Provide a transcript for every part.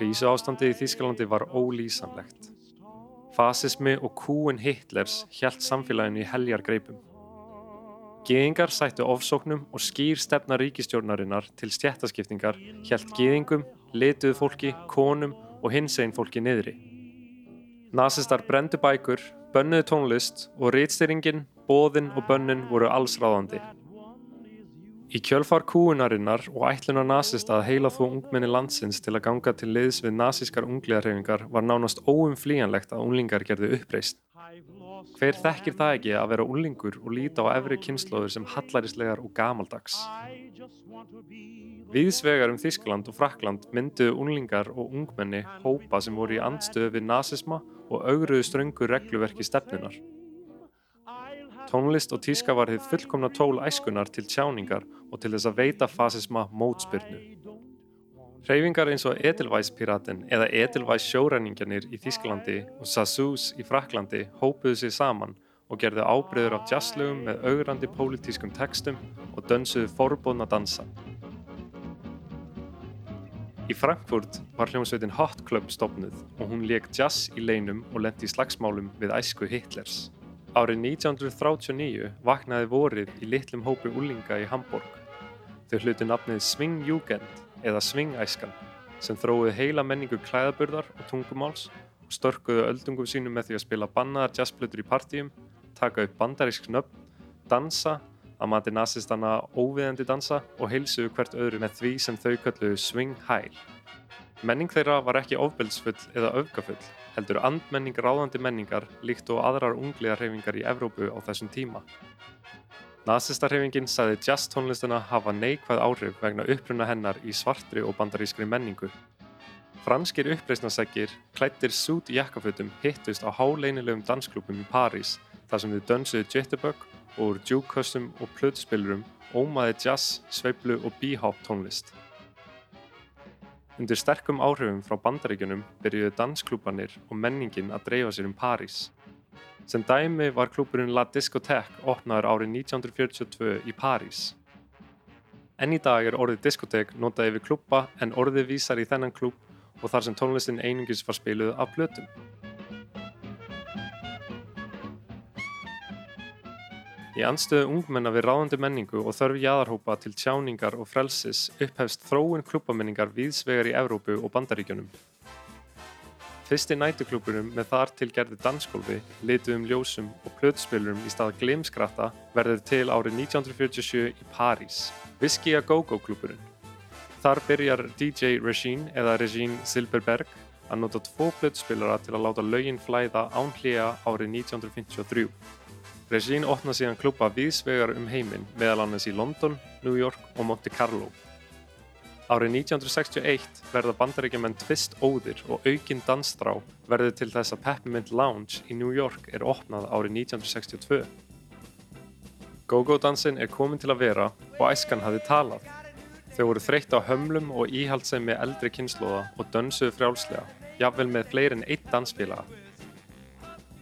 Krísuástandið í Þýskalandi var ólýsanlegt. Fasismi og kúin Hitlers hjælt samfélaginu í heljar greipum. Gýðingar sættu ofsóknum og skýr stefna ríkistjórnarinnar til stjættaskiptingar hjælt gýðingum, lituðu fólki, konum og hinsegin fólki niðri. Nasistar brendu bækur, bönnuðu tónlist og rítstýringin, bóðin og bönnin voru allsráðandi. Í kjölfar kúunarinnar og ætlunar nasista að heila þó ungmenni landsins til að ganga til liðs við nasískar ungliðarhefingar var nánast óumflíjanlegt að unglingar gerðu uppreist. Hver þekkir það ekki að vera unglingur og líta á efri kynnslóður sem hallarislegar og gamaldags? Viðsvegar um Þískland og Frakland mynduðu unglingar og ungmenni hópa sem voru í andstöðu við nasisma og augruðu ströngu regluverki stefnunar. Tónlist og tíska var þið fullkomna tól æskunar til tjáningar og til þess að veita fasisma mótspyrnu. Hreyfingar eins og Edelweiss-piraten eða Edelweiss-sjóræningjanir í Þísklandi og Sassous í Fraklandi hópuðu sig saman og gerðu ábreyður af jazzlögum með augrandi pólitískum textum og dönsuðu forbóðna dansa. Í Frankfurt var hljómsveitin Hot Club stopnuð og hún leik jazz í leinum og lendi í slagsmálum við æsku Hitlers. Árið 1939 vaknaði vorið í litlum hópi úlinga í Hamburg. Þau hluti nafnið Swingjugend eða Swingæskan sem þróið heila menningu klæðaburðar og tungumáls og störkuðu öldungum sínum með því að spila bannaðar jazzblöður í partíum, taka upp bandarísk nöfn, dansa, að mati nazistana óviðandi dansa og heilsuðu hvert öðru með því sem þau kölluðu swinghæl. Menning þeirra var ekki ofbeldsfull eða öfgafull heldur andmenning ráðandi menningar líkt og aðrar ungliðarhefingar í Evrópu á þessum tíma. Nazistarhefingin sagði jazztónlistuna hafa neikvæð áhrif vegna uppruna hennar í svartri og bandarískri menningu. Franskir uppreysnaseggir, klættir sút jakkafutum hittust á háleinilegum dansklúpum í París þar sem þau dönsuðu jitterbug og úr djúkössum og plötspilurum ómaði jazz, sveiblu og bíháp tónlist. Undir sterkum áhrifum frá bandaríkjunum byrjuðu dansklúpanir og menningin að dreifa sér um París. Sem dæmi var klúpurinn La Discothèque opnaður árið 1942 í París. Enn í dag er orðið diskotek notað yfir klúpa en orðið vísar í þennan klúp og þar sem tónlistin einungis var spiluð af plötum. Í anstöðu ungmenna við ráðandi menningu og þörfi jæðarhópa til tjáningar og frelsis upphefst þróun klubbamenningar víðsvegar í Evrópu og Bandaríkjunum. Fyrsti nætuklúburum með þar til gerði dansskólfi, lituðum ljósum og plötspilurum í stað glimskratta verður til árið 1947 í París, Whisky a Go-Go klúburinn. Þar byrjar DJ Regine eða Regine Silberberg að nota tvo plötspilara til að láta lögin flæða án hliða árið 1953. Regine opna síðan klúpa víðsvegar um heiminn meðal annars í London, New York og Monte Carlo. Árið 1961 verða bandaríkjumenn tvist óðir og aukinn dansstrá verður til þess að Peppermint Lounge í New York er opnað árið 1962. Go-Go dansin er komin til að vera og æskan hafi talað. Þau voru þreytt á hömlum og íhaldsemi eldri kynnslóða og dönsuðu frjálslega, jafnvel með fleiri en eitt dansfélaga.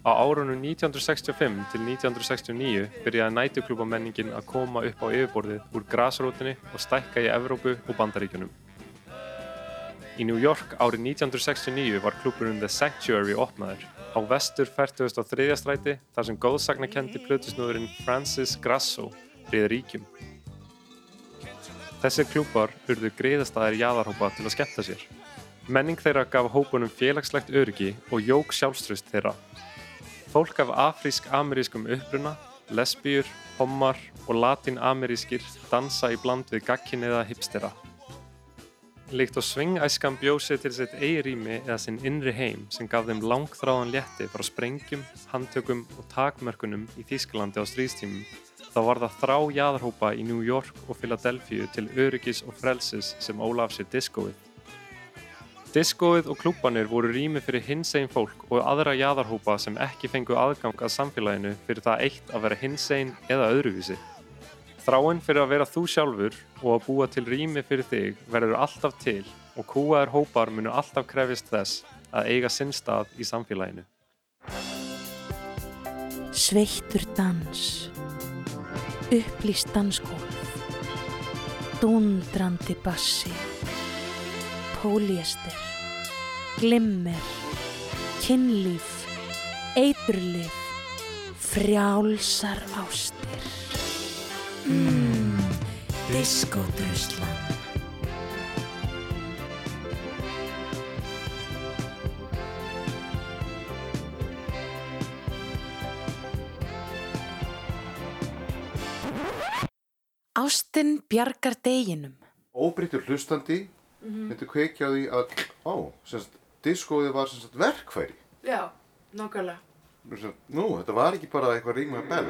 Á árunum 1965 til 1969 byrjaði nætuklúbamenningin að koma upp á yfirborðið úr grasrótinni og stækka í Evrópu og Bandaríkjunum. Í New York árið 1969 var klúburinn The Sanctuary opnaður á vestur 43. stræti þar sem góðsagnakendi plötusnúðurinn Francis Grasso riði ríkjum. Þessir klúbar urðu greiðastæðir jáðarhópa til að skemmta sér. Menning þeirra gaf hópunum félagslegt öryggi og jók sjálfströst þeirra Fólk af afrísk-amerískum uppruna, lesbíur, hommar og latín-amerískir dansa í bland við gagkinniða hipstera. Líkt og svingæskan bjóð sér til sitt eigi rými eða sinn innri heim sem gaf þeim langþráðan létti frá sprengjum, handtökum og takmörkunum í Þýsklandi á stríðstímum þá var það þrá jæðarhópa í New York og Philadelphia til öryggis og frelsis sem ólaf sér diskóið. Diskóið og klúbanir voru rými fyrir hinsegin fólk og aðra jæðarhópa sem ekki fengu aðgang að samfélaginu fyrir það eitt að vera hinsegin eða öðruvísi. Þráinn fyrir að vera þú sjálfur og að búa til rými fyrir þig verður alltaf til og kúaðar hópar munu alltaf krefist þess að eiga sinn stað í samfélaginu. Sveittur dans, upplýst danskólf, dundrandi bassi, póliester, glimmer, kynlíf, eiturlif, frjálsar ástir. Mmm, diskodruslan. Ástin bjargar deginum. óbreyttur hlustandi myndi kveikja á því að ó, semst, diskóið var semst verkfæri Já, nokkulega. Semst, nú, þetta var ekki bara eitthvað ringma bell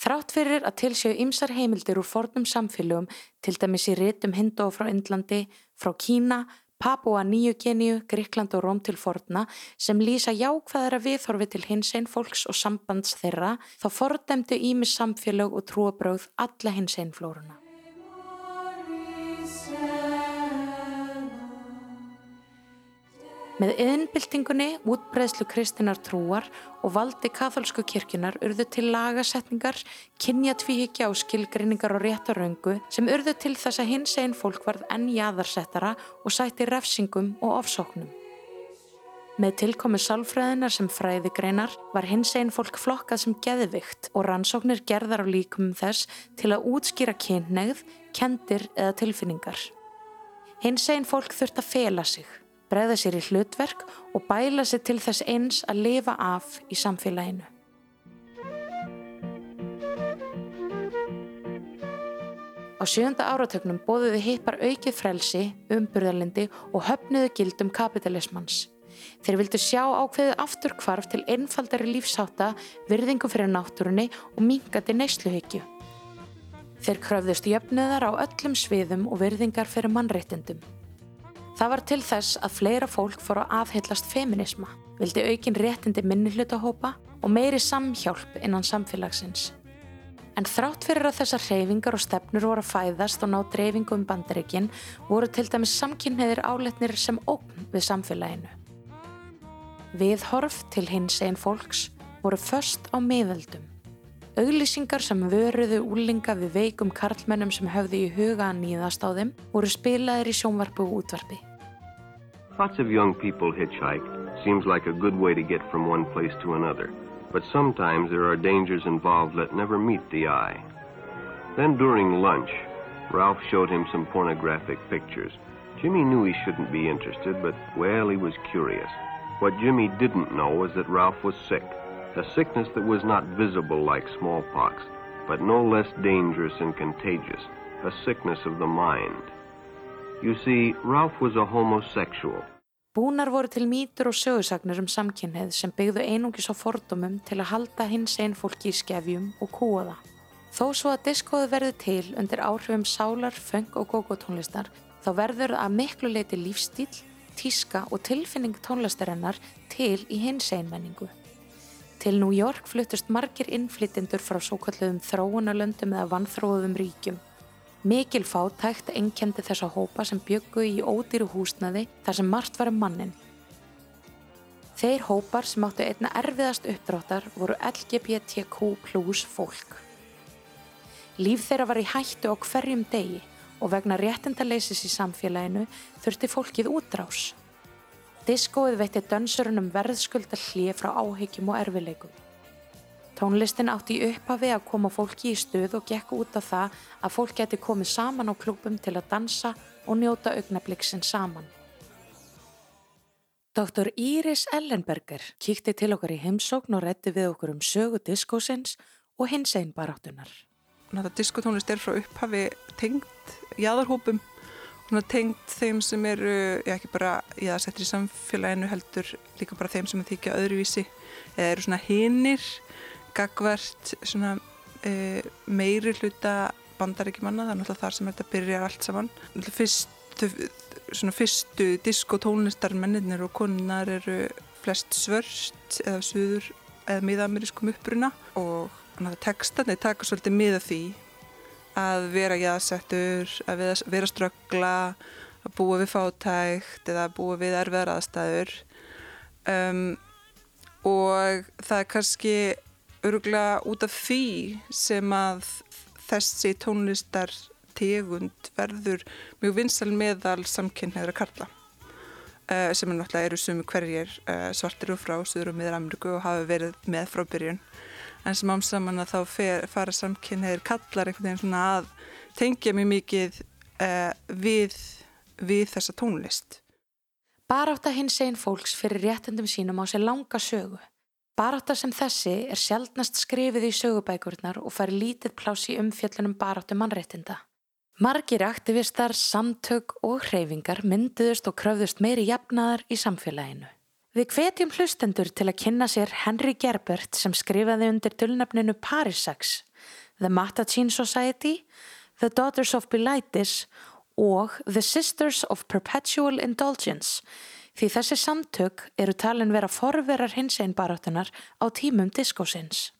Þrátt fyrir að til séu ymsar heimildir úr fornum samfélögum, til dæmis í ritum Hindó frá Indlandi, frá Kína, Papua Nýju Geníu, Gríkland og Róm til forna sem lýsa jákvæðara viðhorfi til hins einn fólks og sambands þeirra, þá fordæmdu ímis samfélög og trúabröð alla hins einn flóruna. Með yðinbyltingunni, útbreðslu kristinar trúar og valdi katholsku kirkjunar urðu til lagasetningar, kynjatvíhyggja og skilgrinningar og réttaröngu sem urðu til þess að hins einn fólk varð enn jaðarsettara og sætti refsingum og ofsóknum. Með tilkomi sálfræðinar sem fræðigreinar var hins einn fólk flokkað sem geðvikt og rannsóknir gerðar á líkumum þess til að útskýra kynnegð, kendir eða tilfinningar. Hins einn fólk þurft að fela sig bregða sér í hlutverk og bæla sér til þess eins að lifa af í samfélaginu. Á sjönda áratögnum bóðuðu hippar aukið frelsi, umburðarlindi og höfnuðu gildum kapitalismans. Þeir vildu sjá ákveðið aftur kvarf til einfaldari lífsháta, virðingu fyrir náttúrunni og mingandi neysluhyggju. Þeir kröfðust jöfnuðar á öllum sviðum og virðingar fyrir mannréttindum. Það var til þess að fleira fólk fór að afheilast feminisma, vildi aukin réttindi minnihlutahópa og meiri samhjálp innan samfélagsins. En þrátt fyrir að þessar hreyfingar og stefnur voru að fæðast og ná dreifingu um bandaríkin voru til dæmis samkynniðir áletnir sem ógn við samfélaginu. Viðhorf til hins einn fólks voru först á miðöldum. Auglýsingar sem vöruðu úlinga við veikum karlmennum sem höfðu í huga að nýðast á þeim voru spilaðir í sjónvarpu og útvarpi. Lots of young people hitchhike. Seems like a good way to get from one place to another. But sometimes there are dangers involved that never meet the eye. Then during lunch, Ralph showed him some pornographic pictures. Jimmy knew he shouldn't be interested, but, well, he was curious. What Jimmy didn't know was that Ralph was sick. A sickness that was not visible like smallpox, but no less dangerous and contagious. A sickness of the mind. You see, Ralph was a homosexual. Búnar voru til mýtur og sögursagnir um samkynneið sem byggðu einungis á fordumum til að halda hins einn fólki í skefjum og kúa það. Þó svo að diskóðu verði til undir áhrifum sálar, feng og gógótónlistar þá verður að miklu leiti lífstíl, tíska og tilfinning tónlistarinnar til í hins einmenningu. Til New York fluttust margir innflytjendur frá svo kalluðum þróunarlöndum eða vannþróðum ríkjum Mikil fátækt enkendi þessa hópa sem byggu í ódýru húsnaði þar sem margt var um mannin. Þeir hópar sem áttu einna erfiðast uppdráttar voru LGBTQ plus fólk. Líf þeirra var í hættu á hverjum degi og vegna réttindaleysis í samfélaginu þurfti fólkið útrás. Diskóið veitti dönsurunum verðskulda hlið frá áhyggjum og erfileikum. Tónlistin átti í upphafi að koma fólki í stuð og gekk út á það að fólk geti komið saman á klúpum til að dansa og njóta augnabliksinn saman. Dr. Íris Ellenberger kíkti til okkar í heimsókn og rétti við okkur um sögu diskósins og hins einn baráttunar. Diskotónlist er frá upphafi tengt jáðarhópum tengt þeim sem eru, já ekki bara í það settir í samfélaginu heldur líka bara þeim sem þykja öðruvísi eða eru svona hinnir gagvert svona, e, meiri hluta bandaríkjumanna, það er náttúrulega þar sem þetta byrjar allt saman. Fyrstu, svona fyrstu diskotónlistar menninir og konunar eru flest svörst eða suður eða miðamerískum uppruna og textan er taka svolítið miða því að vera jæðsettur, að vera ströggla, að búa við fátækt eða að búa við erfiðar aðstæður um, og það er kannski öruglega út af því sem að þessi tónlistar tegund verður mjög vinsal meðal samkynneðra karla uh, sem er náttúrulega eru sumi hverjir uh, svartir og frá Suður og miður Ameríku og hafa verið með frá byrjun en sem ámsaman að þá fer, fara samkynneðir kallar einhvern veginn svona að tengja mjög mikið uh, við, við þessa tónlist Barátta hins einn fólks fyrir réttendum sínum á sér langa sögu. Barátta sem þessi er sjálfnast skrifið í sögubækurnar og fari lítið pláss í umfjöllunum baráttu mannréttinda. Margir aktivistar, samtök og hreyfingar mynduðust og kröfðust meiri jafnaðar í samfélaginu. Við hvetjum hlustendur til að kynna sér Henry Gerbert sem skrifaði undir dulnafninu Parisax, The Mattachine Society, The Daughters of Bilitis og The Sisters of Perpetual Indulgence því þessi samtök eru talin vera forverar hins einn baráttunar á tímum diskósins.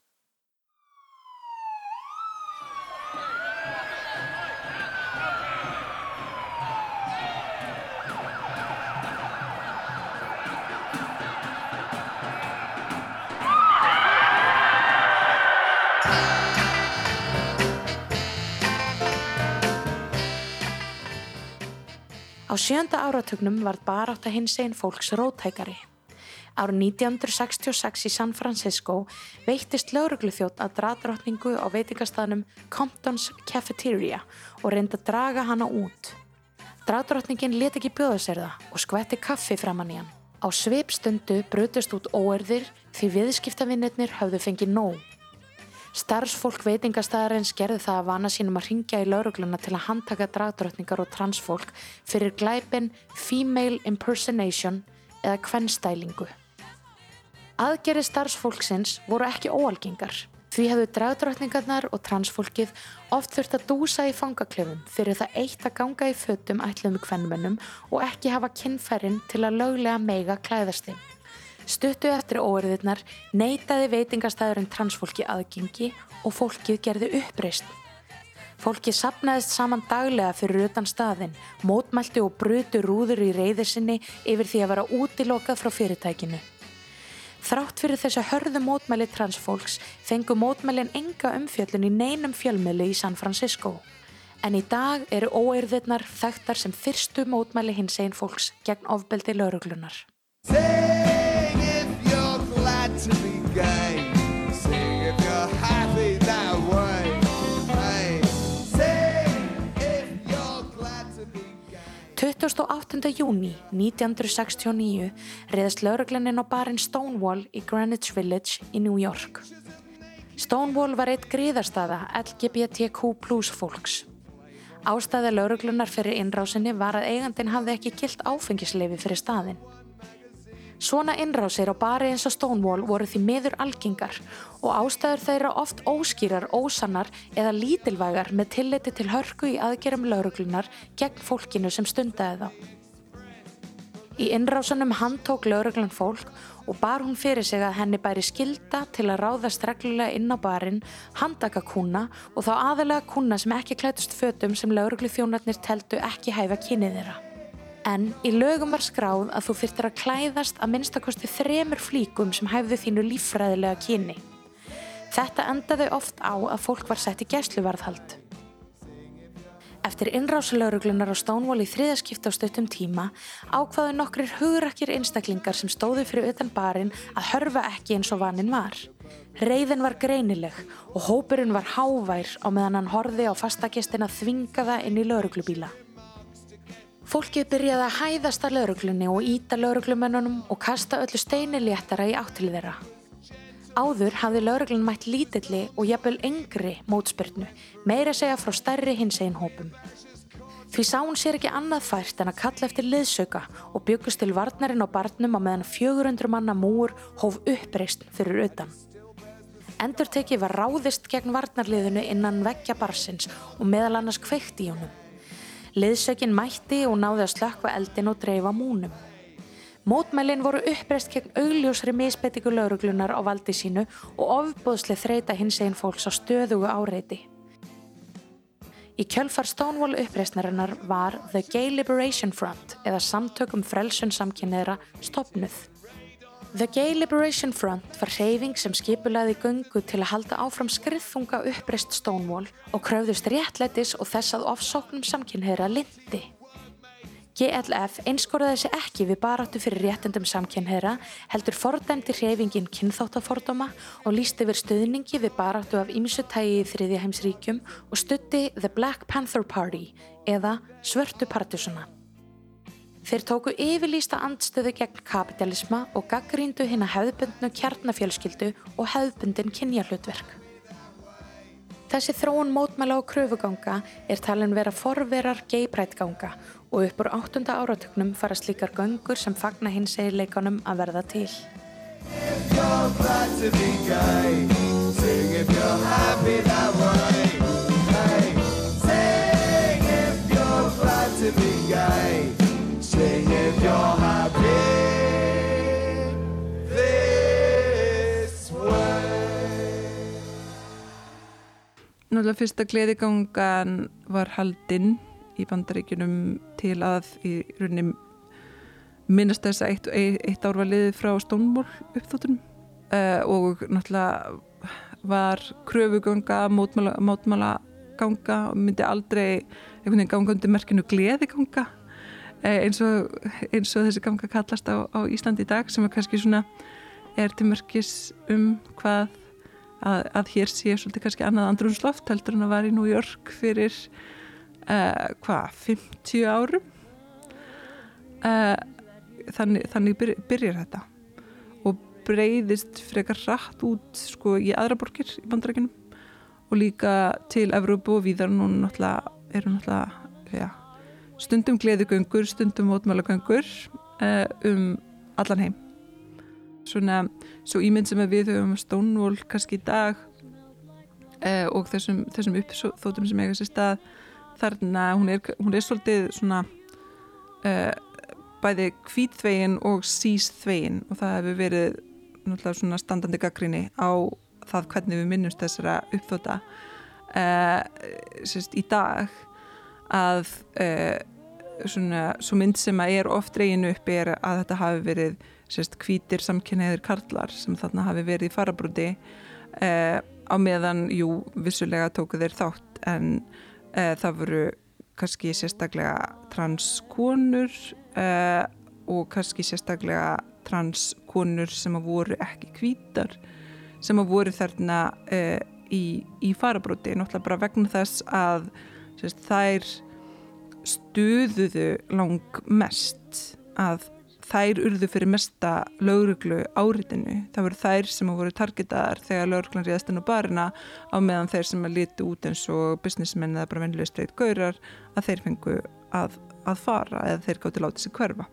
Á sjönda áratögnum var barátt að hins einn fólks rótækari. Árið 1966 í San Francisco veittist laurugluþjótt að draðdrottningu á veitingastæðnum Compton's Cafeteria og reyndi að draga hana út. Draðdrottningin let ekki bjóða sér það og skvetti kaffi framann í hann. Á sveipstundu brutust út óerðir því viðskiptavinnirnir höfðu fengið nóg. Starfsfólk veitingastæðarins gerði það að vana sínum að ringja í laurugluna til að handtaka dragdrottningar og transfólk fyrir glæpin female impersonation eða kvennstælingu. Aðgerri starfsfólksins voru ekki óalgengar. Því hefðu dragdrottningarnar og transfólkið oft þurft að dúsa í fangaklefum fyrir það eitt að ganga í fötum ætlum kvennmönnum og ekki hafa kinnferinn til að löglega meiga klæðastinn. Stuttu eftir óerðirnar neytaði veitingastæðurinn transfólki aðgengi og fólkið gerði uppreist. Fólkið sapnaðist saman daglega fyrir utan staðin, mótmælti og brutu rúður í reyðir sinni yfir því að vera útilokað frá fyrirtækinu. Þrátt fyrir þess að hörðu mótmæli transfólks fengu mótmælin enga umfjöllun í neinum fjölmjölu í San Francisco. En í dag eru óerðirnar þekktar sem fyrstu mótmæli hins einn fólks gegn ofbeldi lauruglunar. 28. júni 1969 reyðast lauruglaninn á barinn Stonewall í Greenwich Village í New York. Stonewall var eitt gríðarstaða LGBTQ plus fólks. Ástæði lauruglunar fyrir innrásinni var að eigandin hafði ekki kilt áfengisleifi fyrir staðinn. Svona innrásir á bari eins og Stonewall voru því miður algengar og ástæður þeirra oft óskýrar, ósannar eða lítilvægar með tilliti til hörku í aðgerum lauruglunar gegn fólkinu sem stundaði þá. Í innrásunum handtók lauruglan fólk og bar hún fyrir sig að henni bæri skilda til að ráðast reglulega inn á barinn, handaka kuna og þá aðalega kuna sem ekki klætust fötum sem lauruglu þjónarnir teltu ekki hæfa kynið þeirra. En í lögum var skráð að þú þurftir að klæðast að minnstakosti þremur flíkum sem hæfðu þínu líffræðilega kyni. Þetta endaði oft á að fólk var sett í gæsluvarðhald. Eftir innrásulögruglunar á Stonewall í þriðaskipta á stöttum tíma ákvaðu nokkrir hugrakkir einstaklingar sem stóðu fyrir utan barinn að hörfa ekki eins og vaninn var. Reyðin var greinileg og hópurinn var hávær á meðan hann horfi á fastakestin að þvinga það inn í lögruglubíla. Fólkið byrjaði að hæðast að lauruglunni og íta lauruglumennunum og kasta öllu steini léttara í áttil þeirra. Áður hafði lauruglun mætt lítilli og jafnvel yngri mótspyrnu, meira segja frá stærri hins einn hópum. Því sá hún sér ekki annað fært en að kalla eftir liðsauka og byggust til varnarinn á barnum á meðan 400 manna múur hóf uppreist fyrir utan. Endur tekið var ráðist gegn varnarliðinu innan veggja barsins og meðal annars kveikt í honum. Liðsökin mætti og náði að slökkva eldin og dreifa múnum. Mótmælin voru uppreist gegn augljósri misbettingu lauruglunar á valdi sínu og ofbóðsli þreita hins einn fólks á stöðugu áreiti. Í kjölfar Stonewall uppreistnarinnar var The Gay Liberation Front eða samtökum frelsun samkynneira stopnuð. The Gay Liberation Front var hreyfing sem skipulaði göngu til að halda áfram skriðþunga uppreist Stonewall og kröfðust réttlætis og þess að ofsóknum samkynheyra lindi. GLF einskoraði sig ekki við baráttu fyrir réttendum samkynheyra, heldur fordæmdi hreyfingin kynþáttafordóma og líst yfir stuðningi við baráttu af ýmsutægi í þriðja heimsríkjum og stutti The Black Panther Party eða Svörtu partusuna. Þeir tóku yfirlýsta andstöðu gegn kapitalisma og gaggríndu hinn að hefðbundnu kjarnafjölskyldu og hefðbundin kynjahlutverk. Þessi þróun mótmæla og kröfuganga er talin vera forverar geiprætganga og upp úr áttunda áratögnum fara slíkar göngur sem fagna hins eiginleikanum að verða til. Hey, if you're happy this way. Náttúrulega fyrsta gleðigangan var haldinn í bandaríkjunum til að í rauninni minnast þess að eitt, eitt ár var liðið frá Stonewall uppþóttunum uh, og náttúrulega var kröfuganga, mótmála, mótmála ganga og myndi aldrei einhvern veginn ganga undir merkinu gleðiganga eins, og, eins og þessi ganga kallast á, á Íslandi í dag sem er kannski svona er til merkis um hvað að, að hér sé svolítið kannski annað andrunsloft heldur en að var í New York fyrir uh, hvað, 50 árum? Uh, þannig, þannig byr, byrjar þetta og breyðist frekar rætt út sko í aðra borgir í bandarækjunum og líka til Evrópu og víðar. Nú náttúrulega eru náttúrulega ja, stundum gleðugöngur, stundum mótmálagöngur uh, um allan heim. Svona, svo ímynd sem við höfum Stonewall kannski í dag uh, og þessum, þessum uppþótum sem eiga sér stað þarna, hún er, hún er svolítið svona uh, bæði kvítþvegin og sísþvegin og það hefur verið náttúrulega svona standandi gaggrinni á það hvernig við minnumst þessara uppþóta uh, sérst, í dag að uh, svona, svo mynd sem að er oft reginu upp er að þetta hafi verið sérst, hvítir samkynniðir karlar sem þarna hafi verið í farabrúti uh, á meðan, jú, vissulega tóku þeir þátt en uh, það voru kannski sérstaklega transkonur uh, og kannski sérstaklega transkonur sem að voru ekki hvítar sem að voru þarna uh, í, í farabróti náttúrulega bara vegna þess að sérst, þær stuðuðu lang mest að þær urðu fyrir mesta lauruglu áritinu. Það voru þær sem voru targetaðar þegar lauruglan ríðast inn á barina á meðan þeir sem að líti út eins og businessmenn eða bara vennilega streyt gaurar að þeir fengu að, að fara eða þeir gátti látið sér hverfa.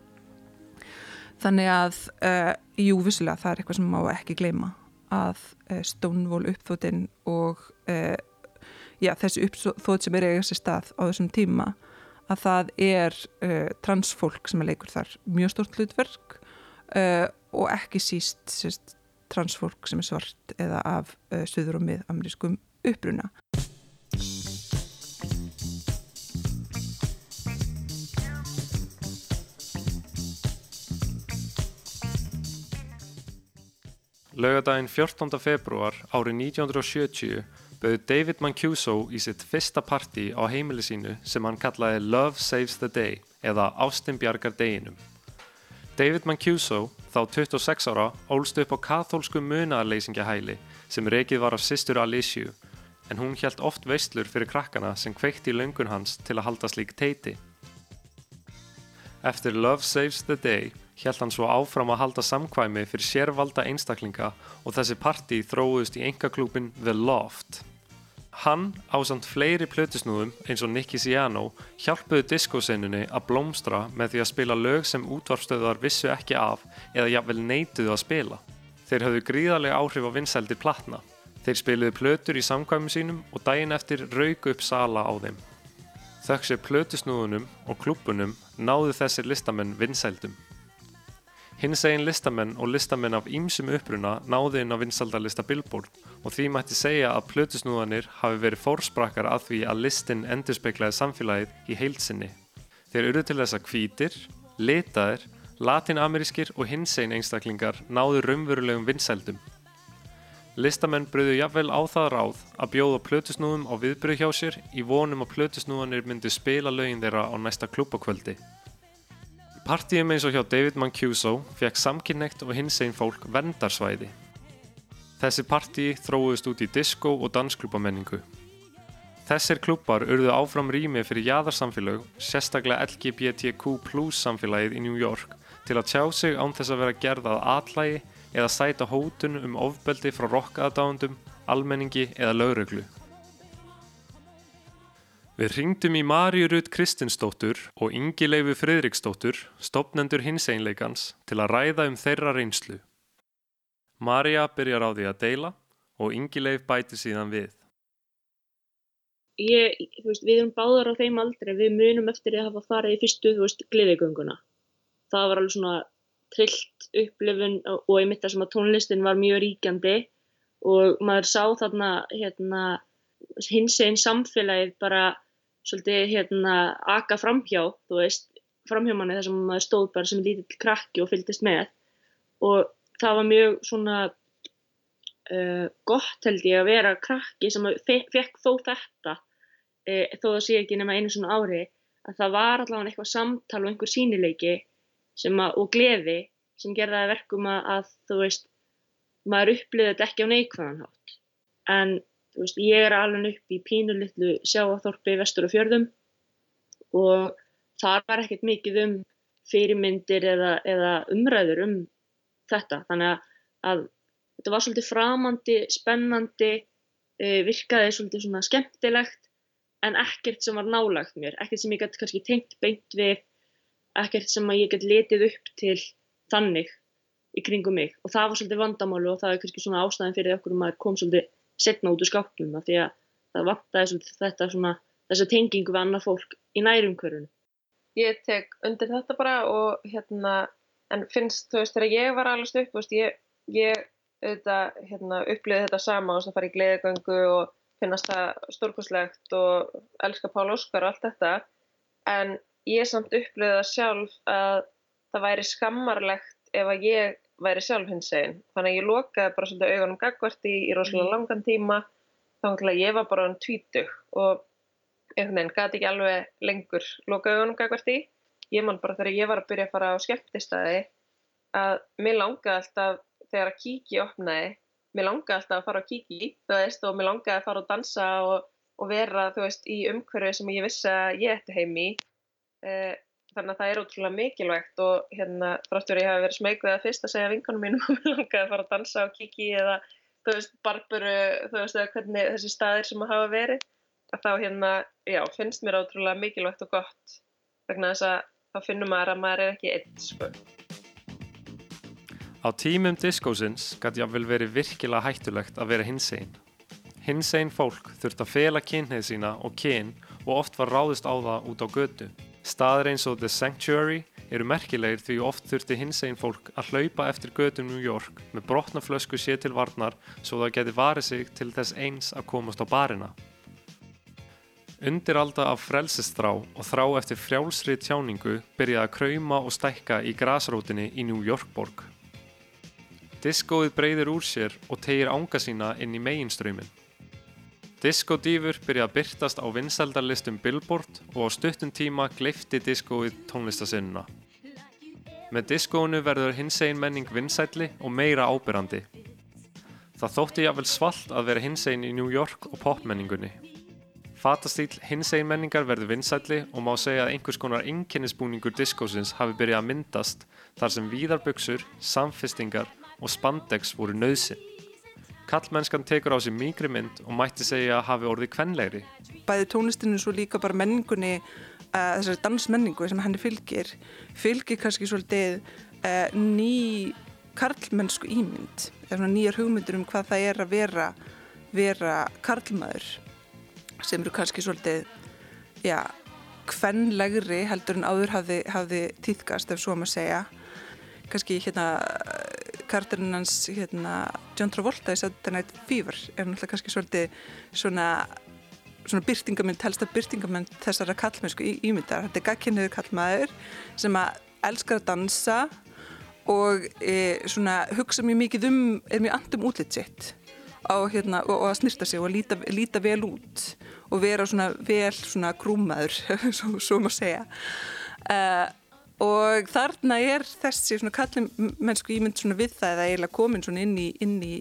Þannig að, uh, jú, vissulega það er eitthvað sem má ekki gleyma að uh, Stonewall uppþótinn og uh, já, þessi uppþótt sem er eiga sér stað á þessum tíma að það er uh, transfólk sem leikur þar mjög stort hlutverk uh, og ekki síst sérst, transfólk sem er svart eða af uh, söður og mið amerískum uppruna. Laugadaginn 14. februar árið 1970 bauð David Mancuso í sitt fyrsta partí á heimili sínu sem hann kallaði Love Saves the Day eða Ástin bjargar deginum. David Mancuso, þá 26 ára, ólst upp á kathólsku munaðarleysingjahæli sem rekið var af sýstur Alicia en hún hjælt oft veistlur fyrir krakkana sem kveikti í löngun hans til að halda slík teiti. Eftir Love Saves the Day hjælt hann svo áfram að halda samkvæmi fyrir sérvalda einstaklinga og þessi partí þróðust í engaklúpin The Loft. Hann, á samt fleiri plötusnúðum eins og Nicky Siano, hjálpuðu diskóseinunni að blómstra með því að spila lög sem útvarfstöðar vissu ekki af eða jafnvel neituðu að spila. Þeir höfðu gríðarlega áhrif á vinsældir platna. Þeir spiluðu plötur í samkvæmum sínum og daginn eftir rauk upp sala á þeim. Þökk sér plötusnúðunum og klúbunum náðu þessir listamenn vinsældum. Hins egin listamenn og listamenn af ýmsum uppruna náðu inn á vinsaldalista Billboard og því mætti segja að plötusnúðanir hafi verið fórsprakkar að því að listin endurspeiklaði samfélagið í heilsinni. Þeir eru til þess að hvítir, litaðir, Latinamerískir og hinsegin einstaklingar náðu raunverulegum vinsældum. Listamenn bröðu jafnvel á það ráð að bjóða plötusnúðum á viðbröð hjá sér í vonum að plötusnúðanir myndu spila lögin þeirra á næsta klúbakvöldi. Partíum eins og hjá David Mancuso fekk samkynnegt og hinsegin fólk vendarsvæði. Þessi partí þróuðist út í disco og dansklúbamenningu. Þessir klúpar urðu áfram rými fyrir jaðarsamfélög, sérstaklega LGBTQ plus samfélagið í New York, til að tjá sig án þess að vera gerðað atlægi eða sæta hótun um ofbeldi frá rockaðdándum, almenningi eða lauruglu. Við ringdum í Maríu Rut Kristinsdóttur og Ingi Leifu Friðriksdóttur, stopnendur hins einleikans, til að ræða um þeirra reynslu. María byrjar á því að deila og Ingi Leif bæti síðan við. ég, veist, við erum báðar á þeim aldrei, við munum eftir að hafa farið í fyrstu, gleðigönguna. Það var alveg svona trillt upplifun og, og einmitt það sem að tónlistin var mjög ríkjandi og maður sá þarna, hérna, hins einn samfélagið bara svolítið, hérna, aka framhjá, þú veist, framhjá manni þar sem maður stóð bara sem lítill krakki og fylgdist með. Og það var mjög svona uh, gott held ég að vera krakki sem fe fekk þó þetta uh, þó það sé ekki nema einu svona ári að það var allavega eitthvað samtal og einhver sínileiki að, og gleði sem að verkum að, þú veist maður upplifði þetta ekki á neikvæðan hátt. En þú veist ég er alveg upp í pínulitlu sjáaþorpi vestur og fjörðum og þar var ekkert mikið um fyrirmyndir eða, eða umræður um þetta. Þannig að, að þetta var svolítið framandi, spennandi uh, virkaði svolítið svona skemmtilegt en ekkert sem var nálagt mér, ekkert sem ég gæti kannski tengt beint við, ekkert sem ég gæti letið upp til þannig í kringum mig. Og það var svolítið vandamálu og það er kannski svona ástæðin fyrir okkur um að kom svolítið setna út úr skápnum af því að það vantaði þetta svona þessa tengingu við annað fólk í nærumhverfunu. ég tek undir þetta bara og hérna, en finnst, þú veist, þegar ég var alveg upp, veist, ég, ég auðvitað, hérna, upplýði þetta sama og þess að fara í gleðigöngu og finnast það stórkurslegt og elska Pál Óskar og allt þetta, en ég samt upplýði það sjálf að það væri skammarlegt ef að ég væri sjálf hins einn. Þannig að ég lokaði bara svolítið augunum gagvart í, í rosalega langan tíma, þannig að ég var bara um tvítug og einhvern veginn gæti ekki alveg lengur loka augunum gagvart í. Ég man bara þegar ég var að byrja að fara á skemmtistæði að mér langaði alltaf þegar að kíki opnaði, mér langaði alltaf að fara á kíki, veist, og mér langaði að fara og dansa og, og vera, veist, í umhverju sem ég vissi að ég ætti heim í. Þannig að það er ótrúlega mikilvægt og hérna, fráttur ég hafi verið smeykuð að fyrst að segja vinkonum mínum að mér langaði að fara að dansa á kíki eða, þú veist, barburu, þú veist, eða hvernig þessi staðir sem að hafa verið að þá hérna, já, finnst mér ótrúlega mikilvægt og gott vegna þess að þá finnum maður að maður er ekki einn, sko. Á tímum diskósins gæti jáfnvel verið virkilega hættulegt að vera hinsegin. Hinsegin fólk þurft að fela kynneið sína og kyn og oft var ráðist á það út á götu. Staðir eins og The Sanctuary eru merkilegir því oft þurfti hinsegin fólk að hlaupa eftir götum New York með brotnaflösku sér til varnar svo það geti varið sig til þess eins að komast á barina. Undiralda af frelsisþrá og þrá eftir frjálsri tjáningu byrjaði að krauma og stækka í grasrótinni í New York borg. Diskóið breyðir úr sér og tegir ánga sína inn í meginströyminn. Disco-dýfur byrja að byrtast á vinsældarlistum Billboard og á stuttum tíma gleifti diskóið tónlistasinnuna. Með diskóinu verður hinsegin menning vinsælli og meira ábyrrandi. Það þótti jafnvel svalt að vera hinsegin í New York og popmenningunni. Fatastíl hinsegin menningar verður vinsælli og má segja að einhvers konar einkennisbúningur diskósins hafi byrjað að myndast þar sem víðarbuxur, samfestingar og spandex voru nöðsinn. Kallmennskan tekur á sig mýgri mynd og mætti segja að hafi orðið kvenlegri. Bæði tónlistinu svo líka bara menningunni, uh, þessari dansmenningu sem henni fylgir, fylgir kannski svolítið uh, ný karlmennsku ímynd, nýjar hugmyndur um hvað það er að vera, vera karlmaður sem eru kannski svolítið, já, kvenlegri heldur en áður hafði, hafði týðkast ef svo maður segja. Kannski hérna karakterinn hans hérna, John Travolta í Saturday Night Fever er náttúrulega kannski svolítið svona, svona byrtingamind, helsta byrtingamind þessara kallmennsku ímyndar. Þetta er gagkinniður kallmaður sem að elskar að dansa og e, svona hugsa mjög mikið um, er mjög andum útlitt sitt hérna, og, og að snirta sig og að líta, líta vel út og vera svona vel svona grúmaður, svo, svo má segja. Uh, og þarna er þessi svona kallum mennsku ímynd svona við það eða eiginlega komin svona inn í, í,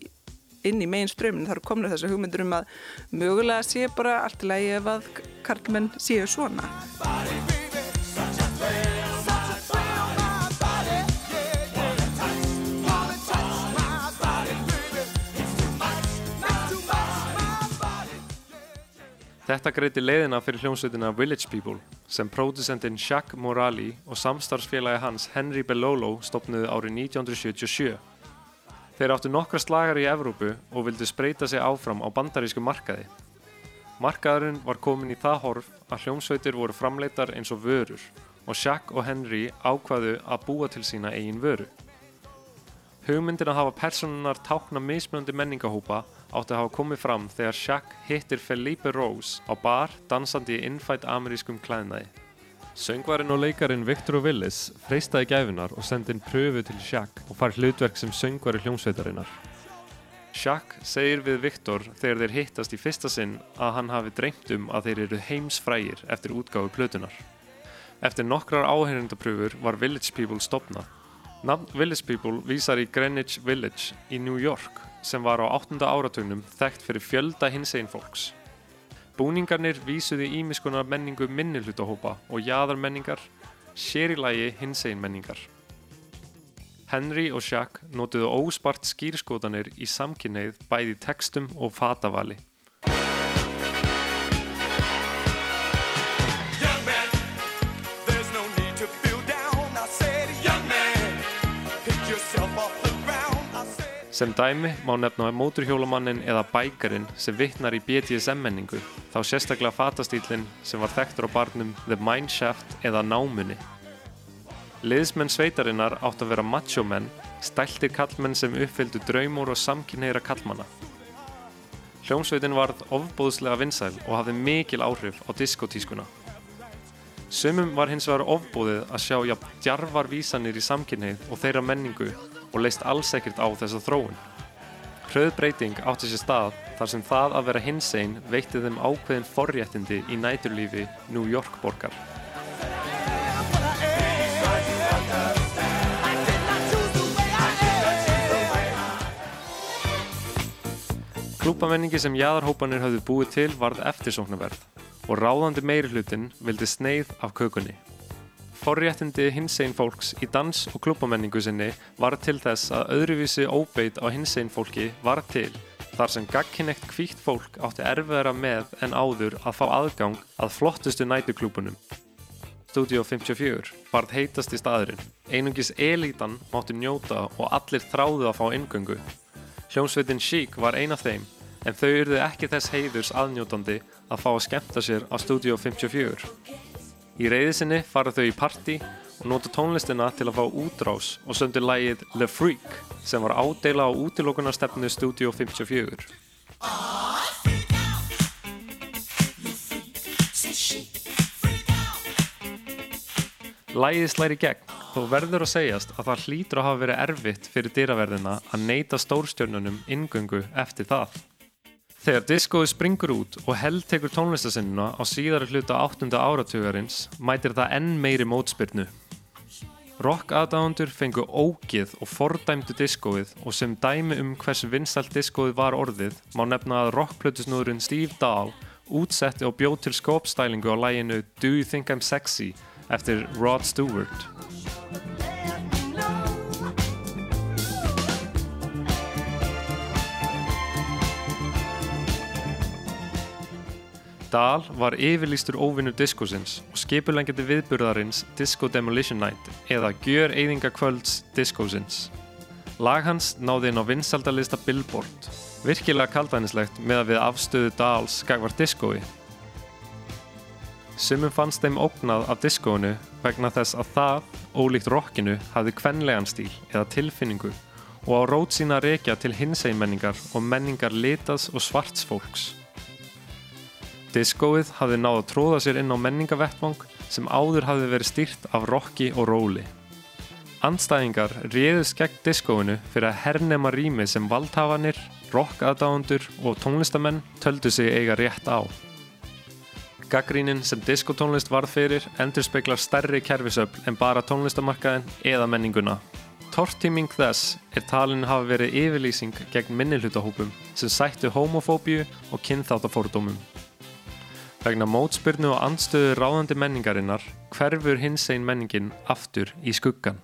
í megin strömmin. Það eru komin þessu hugmyndur um að mögulega sé bara allt í lagi ef að karlmenn séu svona. Þetta greiti leiðina fyrir hljómsveitina Village People sem pródusendin Jacques Morali og samstarfsfélagi hans Henry Bellolo stopnuði árið 1977. Þeir áttu nokkra slagar í Evrópu og vildu spreita sig áfram á bandarísku markaði. Markaðurinn var komin í það horf að hljómsveitir voru framleitar eins og vörur og Jacques og Henry ákvaðu að búa til sína eigin vöru. Hugmyndin að hafa personunar tákna mismunandi menningahópa átti að hafa komið fram þegar Jacques hittir Felipe Rose á bar dansandi í innfætt amerískum klæðnaði. Söngvarinn og leikarin Victor Willis freystaði gæfinar og sendi inn pröfu til Jacques og fær hlutverk sem söngvari hljómsveitarinnar. Jacques segir við Victor þegar þeir hittast í fyrsta sinn að hann hafi dreymt um að þeir eru heimsfrægir eftir útgáfu plötunar. Eftir nokkrar áhengjandapröfur var Village People stopnað. Nafn Village People vísar í Greenwich Village í New York sem var á 8. áratugnum þekkt fyrir fjölda hinsegin fólks. Búningarnir vísuði ímiskunar menningu minnihlutahópa og jaðarmenningar, sér í lagi hinsegin menningar. Henry og Jacques notuðu óspart skýrskotanir í samkynneið bæði textum og fatavali. Sem dæmi má nefna móturhjólamannin eða bækarinn sem vittnar í BDSM-menningu, þá sérstaklega fatastílinn sem var þekktur á barnum The Mineshaft eða Námunni. Liðsmenn sveitarinnar átt að vera machomenn, stæltir kallmenn sem uppfyldu draumur og samkynneira kallmanna. Hljómsveitin varð ofbóðslega vinsæl og hafði mikil áhrif á diskotískuna. Sumum var hins vegar ofbóðið að sjá jafn djarvar vísanir í samkynneið og þeirra menningu og leist alls ekkert á þessa þróun. Hröð breyting átti sér stað þar sem það að vera hinsegin veitti þeim ákveðin forréttindi í næturlífi New York borgar. Klúbamenningi sem jaðarhópanir höfðu búið til varð eftirsóknarverð og ráðandi meiri hlutin vildi sneið af kökunni. Forréttindi hinsegin fólks í dans- og klúbamenningu sinni var til þess að öðruvísi óbeit á hinsegin fólki var til þar sem gagkinnekt hvítt fólk átti erfiðara með en áður að fá aðgang að flottustu nætuklúbunum. Studio 54 varð heitasti staðurinn. Einungis elítan mátti njóta og allir þráðu að fá inngöngu. Hljómsveitin Chic var ein af þeim en þau urðu ekki þess heiðurs aðnjótandi að fá að skemmta sér á Studio 54. Í reyðisinni fara þau í partí og nota tónlistina til að fá útrás og söndu lægið Le Freak sem var ádeila á útilokunarstefnu Studio 54. Lægið slæri gegn og verður að segjast að það hlýtur að hafa verið erfitt fyrir dyraverðina að neyta stórstjörnunum inngöngu eftir það. Þegar diskóið springur út og held tekur tónlistasinnuna á síðara hluta 8. áratugarins mætir það enn meiri mótspyrnu. Rock aðdáðundur fengu ógið og fordæmdu diskóið og sem dæmi um hversu vinsælt diskóið var orðið má nefna að rockplötusnúðurinn Steve Dahl útsetti og bjóð til skópstælingu á læginu Do You Think I'm Sexy eftir Rod Stewart. Dahl var yfirlýstur óvinnu diskosins og skipulengjandi viðburðarins Disco Demolition Night eða Gjör Eyðingakvölds diskosins. Lag hans náði inn á vinsaldalista Billboard, virkilega kaldænislegt með að við afstöðu Dahls gagvar diskói. Sumum fannst þeim ógnað af diskóinu vegna þess að það, ólíkt rockinu, hafði kvenlegan stíl eða tilfinningu og á rót sína rekja til hinsegin menningar og menningar litas og svarts fólks. Diskóið hafði náð að tróða sér inn á menningavettvang sem áður hafði verið stýrt af rocki og róli. Andstæðingar réðust gegn diskóinu fyrir að hernema rýmið sem valdhafanir, rockaðdáðundur og tónlistamenn töldu sig eiga rétt á. Gaggrínin sem diskotónlist varð fyrir endur speklar stærri kerfisöfl en bara tónlistamarkaðin eða menninguna. Tortíming þess er talin hafa verið yfirlýsing gegn minnihlutahópum sem sættu homofóbíu og kynþáttafórdómum. Vegna mótspyrnu og andstöðu ráðandi menningarinnar hverfur hins einn menningin aftur í skuggan.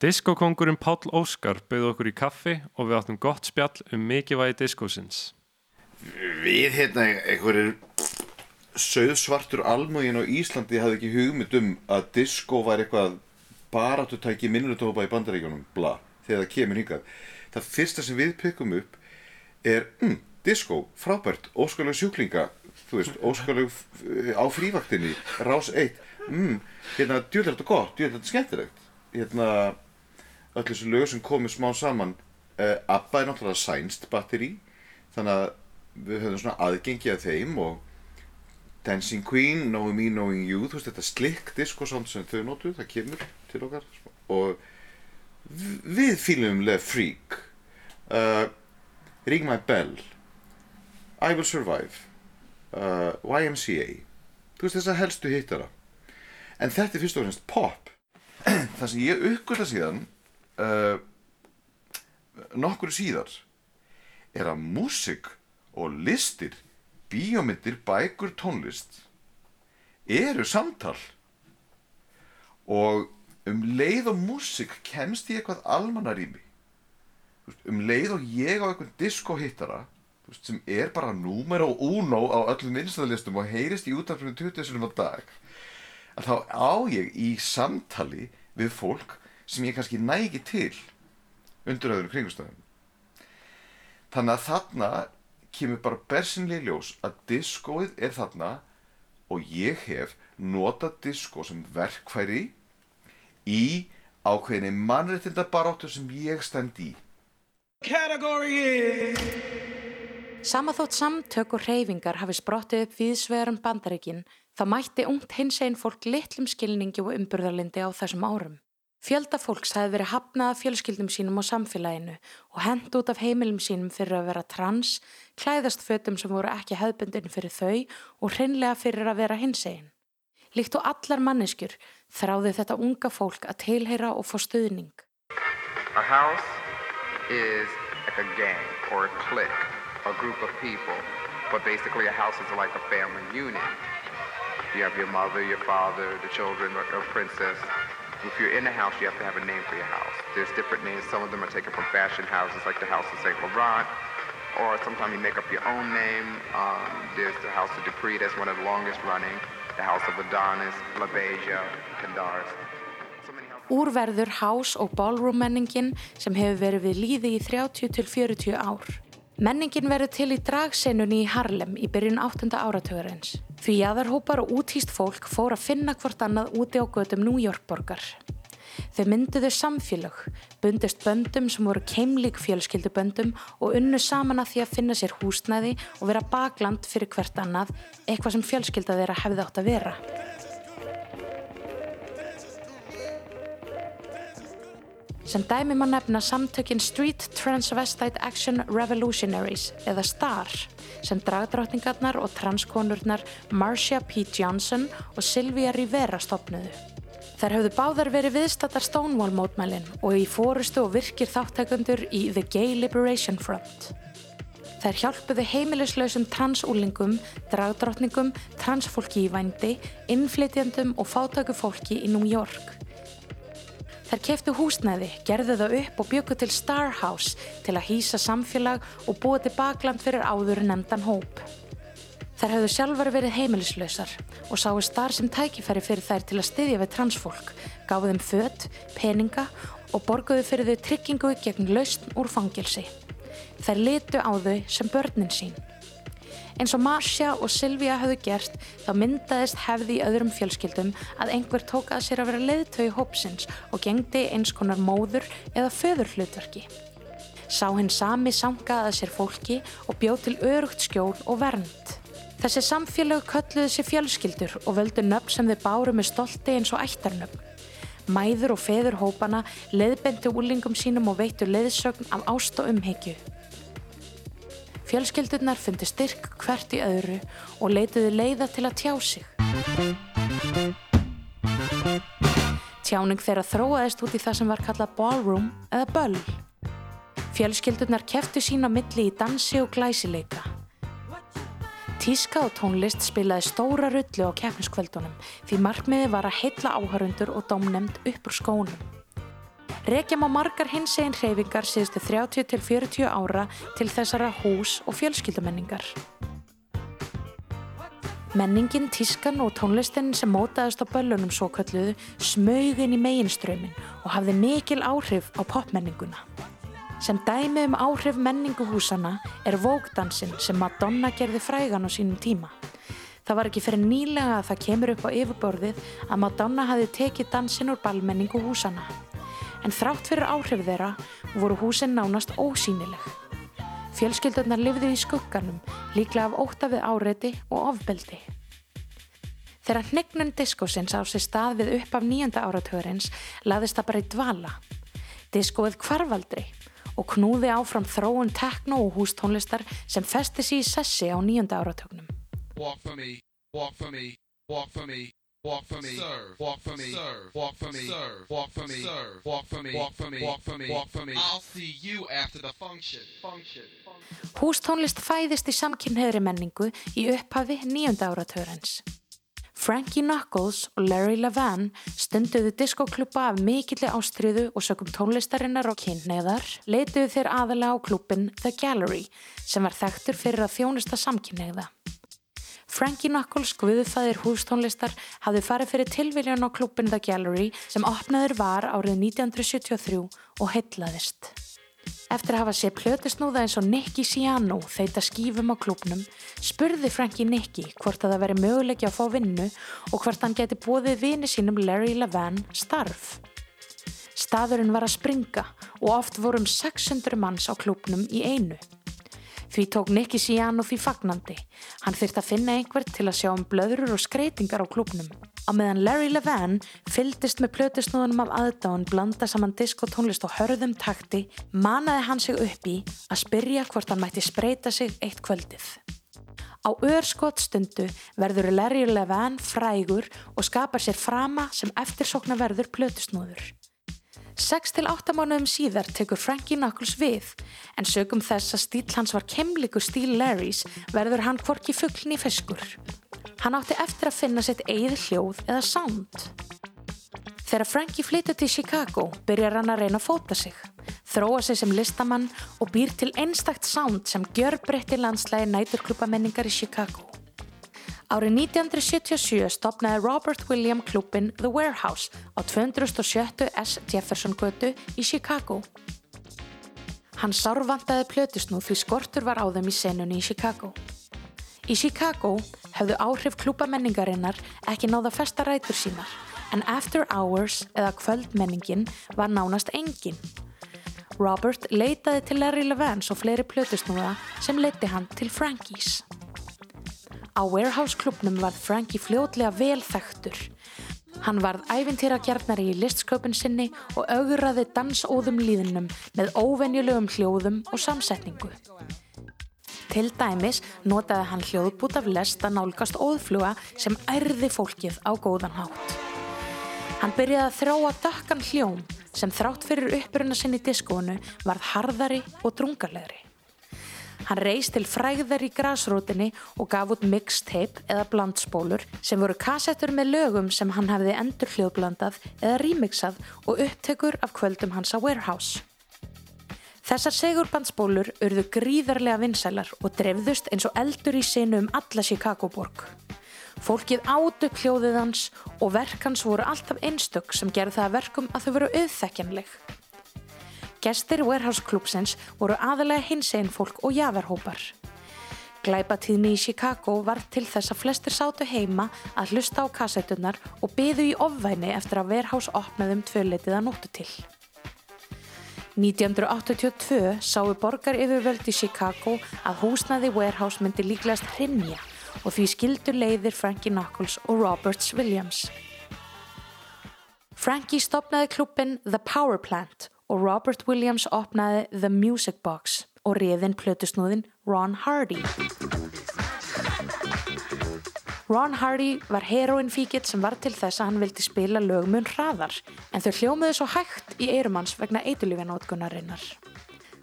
Diskokongurinn Páll Óskar bauð okkur í kaffi og við áttum gott spjall um mikilvægi diskósins. Við hérna einhverjir söðsvartur almögin á Íslandi hafði ekki hugmynd um að disco var eitthvað baráttutæki minnutópa í bandaríkjónum, bla, þegar það kemur hingað. Það fyrsta sem við pekkum upp er, mm, disco, frábært, óskalag sjúklinga, þú veist, óskalag á frívaktinni, rás 1, mm, hérna, djúðlega gott, djúðlega skemmtilegt, hérna, öll þessu lög sem komið smá saman, uh, ABBA er náttúrulega sænst batteri, þannig að við höfum svona aðgengi að þeim og Dancing Queen, Knowing Me, Knowing You, þú veist þetta slick disco sound sem þau notu, það kemur til okkar og við fýlum Le Freak, uh, Ring My Bell, I Will Survive, uh, YMCA, þú veist þessa helstu hittara. En þetta er fyrst og fremst pop. Það sem ég uppgötta síðan, uh, nokkur síðar, er að músik og listir, bíómyndir, bækur, tónlist eru samtal og um leið og músik kemst í eitthvað almannarými Þú veist, um leið og ég á eitthvað diskohittara sem er bara númer og uno á öllum vinstæðalistum og heyrist í útafrinu 20 sinum á dag að þá á ég í samtali við fólk sem ég kannski næ ekki til undir öðru kringustæðum þannig að þarna kemur bara bersinlega ljós að diskóið er þarna og ég hef notað diskó sem verkfæri í ákveðinni mannréttinda baráttu sem ég stend í. Sama þótt samtök og reyfingar hafi sprottið upp viðsvegarum bandaríkin þá mætti ungt hinsegin fólk litlum skilningi og umburðarlindi á þessum árum. Fjölda fólks hafi verið hafnað af fjölskyldum sínum og samfélaginu og hent út af heimilum sínum fyrir að vera trans, klæðast fötum sem voru ekki hefðbundin fyrir þau og hreinlega fyrir að vera hinsegin. Líkt og allar manneskjur þráði þetta unga fólk að tilheyra og fá stuðning. A house is like a gang or a clique, a group of people. But basically, a house is like a family unit. You have your mother, your father, the children, a princess. If you're in a house, you have to have a name for your house. There's different names. Some of them are taken from fashion houses, like the House of St. Laurent, or sometimes you make up your own name. Um, there's the House of Dupree, that's one of the longest running. The House of Adonis, LaBeija, Candaris. Úrverður hás- og ballroom sem hefur verið við líði í 30 til 40 ár. Menningin verður til í dragsenunni í Harlem í byrjun 8. áratugurins. Því jaðarhópar og úthýst fólk fór að finna hvort annað úti á götum New York borgar. Þau mynduðu samfélög, bundist böndum sem voru keimlík fjölskylduböndum og unnu saman að því að finna sér húsnæði og vera bakland fyrir hvert annað, eitthvað sem fjölskylda þeirra hefði átt að vera. Sem dæmi má nefna samtökin Street Transvestite Action Revolutionaries eða STAR sem dragdrottningarnar og transkonurnar Marcia P. Johnson og Sylvia Rivera stopnuðu. Þær höfðu báðar verið viðstattar Stonewall mótmælin og í fórustu og virkir þáttækundur í The Gay Liberation Front. Þær hjálpuðu heimilislausum transúlingum, dragdrottningum, transfólki í vændi, innflytjandum og fátæku fólki í New York. Þær keftu húsnæði, gerðu það upp og byggu til Star House til að hýsa samfélag og búa til bakland fyrir áður nefndan hóp. Þær höfðu sjálfar verið heimilislausar og sáu Star sem tækifæri fyrir þær til að styðja við transfólk, gáðu þeim fött, peninga og borguðu fyrir þau tryggingu gegn lausn úr fangilsi. Þær litu á þau sem börnin sín. Eins og Marcia og Sylvia höfðu gert þá myndaðist hefði í öðrum fjölskyldum að einhver tók að sér að vera leiðtögi hópsins og gengdi eins konar móður eða föður hlutverki. Sá hinn sami sangaði að sér fólki og bjóð til örugt skjól og vernd. Þessi samfélög kölluðu sér fjölskyldur og völdu nöfn sem þau báru með stolti eins og ættarnöfn. Mæður og feður hópana leiðbendu úlingum sínum og veittu leiðsögn af ást og umhyggju. Fjölskyldurnar fundi styrk hvert í öðru og leituðu leiða til að tjá sig. Tjáning þeirra þróaðist út í það sem var kallað ballroom eða böll. Fjölskyldurnar keftu sín á milli í dansi og glæsileika. Tíska og tónlist spilaði stóra rullu á keppniskvöldunum því markmiði var að heilla áhörundur og dómnemnd upp úr skónum. Rekjum á margar hins egin hreyfingar síðustu 30 til 40 ára til þessara hús og fjölskyldumenningar. Menningin, tískan og tónlistin sem mótaðist á böllunum svo kalluðu smögin í meginströmin og hafði mikil áhrif á popmenninguna. Sem dæmi um áhrif menninguhúsana er vókdansinn sem Madonna gerði frægan á sínum tíma. Það var ekki fyrir nýlega að það kemur upp á yfirborðið að Madonna hafi tekið dansinn úr ballmenninguhúsana. En þrátt fyrir áhrif þeirra voru húsin nánast ósýnileg. Fjölskyldurnar lifðu í skugganum, líklega af óta við áreiti og ofbeldi. Þegar hnignun diskósins á sér stað við upp af nýjönda áratugurins laðist það bara í dvala. Diskóið kvarfaldri og knúði áfram þróun tekno og hústónlistar sem festi sér í sessi á nýjönda áratugnum. Walk for me, walk for me, walk for me, walk for me, serve, walk for me, serve, walk for me, serve, walk for me, serve, walk for me, walk for me, walk for me, walk for me. I'll see you after the function. Function. Hústónlist fæðist í samkynniðri menningu í upphafi nýjönda áratugurins. Frankie Knuckles og Larry Levan stunduðu diskoklubba af mikilli ástriðu og sökum tónlistarinnar og kynneðar leituðu þeir aðalega á klubbin The Gallery sem var þekktur fyrir að þjónusta samkynneða. Frankie Knuckles, guðufæðir hústónlistar, hafði farið fyrir tilviljan á klubbin The Gallery sem opnaður var árið 1973 og heitlaðist. Eftir að hafa séð plötusnúða eins og Nicky Siano þeita skífum á klubnum, spurði Frankie Nicky hvort að það veri möguleiki að fá vinnu og hvort hann geti bóðið vini sínum Larry Levan starf. Staðurinn var að springa og oft vorum 600 manns á klubnum í einu. Því tók Nicky Siano því fagnandi. Hann þyrst að finna einhver til að sjá um blöðrur og skreitingar á klubnum. Á meðan Larry Levan fyldist með plötusnúðunum af aðdáðun blanda saman diskotónlist og hörðum takti, manaði hann sig upp í að spyrja hvort hann mætti spreita sig eitt kvöldið. Á örskottstundu verður Larry Levan frægur og skapar sér frama sem eftirsokna verður plötusnúður. 6-8 mánuðum síðar tekur Frankie Knuckles við en sögum þess að stíl hans var kemlikur stíl Larrys verður hann hvorki fugglin í fiskur. Hann átti eftir að finna sitt eigið hljóð eða sound. Þegar Frankie flyttur til Chicago byrjar hann að reyna að fóta sig, þróa sig sem listamann og býr til einstakt sound sem gjör breytti landslægi næturklubamenningar í Chicago. Árið 1977 stopnaði Robert William klubin The Warehouse á 207. S. Jefferson götu í Chicago. Hann sárvandaði plötusnúð því skortur var á þeim í senunni í Chicago. Í Chicago hefðu áhrif klúbamenningarinnar ekki náða festa rætur sínar en After Hours eða kvöldmenningin var nánast engin. Robert leitaði til Larry Levans og fleiri plötusnúða sem leiti hann til Frankies. Á Warehouse klubnum varð Frankie fljótlega vel þekktur. Hann varð æfintýrakjarnari í listsköpun sinni og augraði dansóðum líðunum með óvenjulegum hljóðum og samsetningu. Til dæmis notaði hann hljóðbút af lest að nálgast óðfluga sem ærði fólkið á góðan hátt. Hann byrjaði að þráa dökkan hljóm sem þrátt fyrir uppruna sinni diskónu varð harðari og drungarlegri. Hann reist til fræðar í grásrótinni og gaf út mixtape eða blandspólur sem voru kassettur með lögum sem hann hefði endur hljóðblandað eða remixað og upptökur af kvöldum hans á Warehouse. Þessar segurbandspólur urðu gríðarlega vinsælar og drefðust eins og eldur í sinu um alla Chicago-borg. Fólkið át upp hljóðið hans og verk hans voru alltaf einstök sem gerði það verkum að þau voru auðþekkjanleg. Gestir Warehouse klúpsins voru aðalega hinsegin fólk og jaðarhópar. Glæpatíðni í Chicago var til þess að flestir sátu heima að hlusta á kassettunar og byðu í ofvæni eftir að Warehouse opnaðum tvöleitið að nóttu til. 1982 sáu borgar yfirvöld í Chicago að húsnaði Warehouse myndi líklegast hrinja og því skildu leiðir Frankie Knuckles og Roberts Williams. Frankie stopnaði klubbin The Power Plant og Robert Williams opnaði The Music Box og riðin plötusnúðin Ron Hardy. Ron Hardy var heroinfíkitt sem var til þess að hann vildi spila lögmun hraðar en þau hljómuðu svo hægt í eirumanns vegna eitulífinótkunarinnar.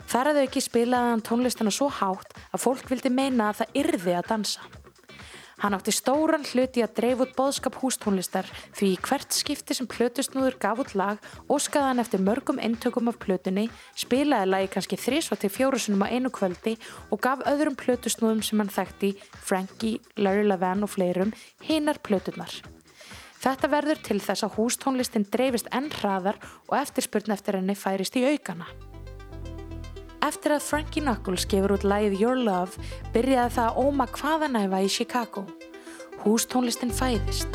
Þar að þau ekki spilaði hann tónlistana svo hátt að fólk vildi meina að það yrði að dansa. Hann átti stóran hluti að dreif út boðskap hústónlistar því í hvert skipti sem plötusnúður gaf út lag óskaði hann eftir mörgum eintökum af plötunni, spilaði lagi kannski þrísvað til fjórusunum á einu kvöldi og gaf öðrum plötusnúðum sem hann þekkti, Frankie, Larry Levan og fleirum, hinnar plötunar. Þetta verður til þess að hústónlistin dreifist enn hraðar og eftirspurn eftir henni færist í aukana. Eftir að Frankie Knuckles gefur út lagið Your Love byrjaði það að óma hvaðanæfa í Chicago. Hústónlistin fæðist.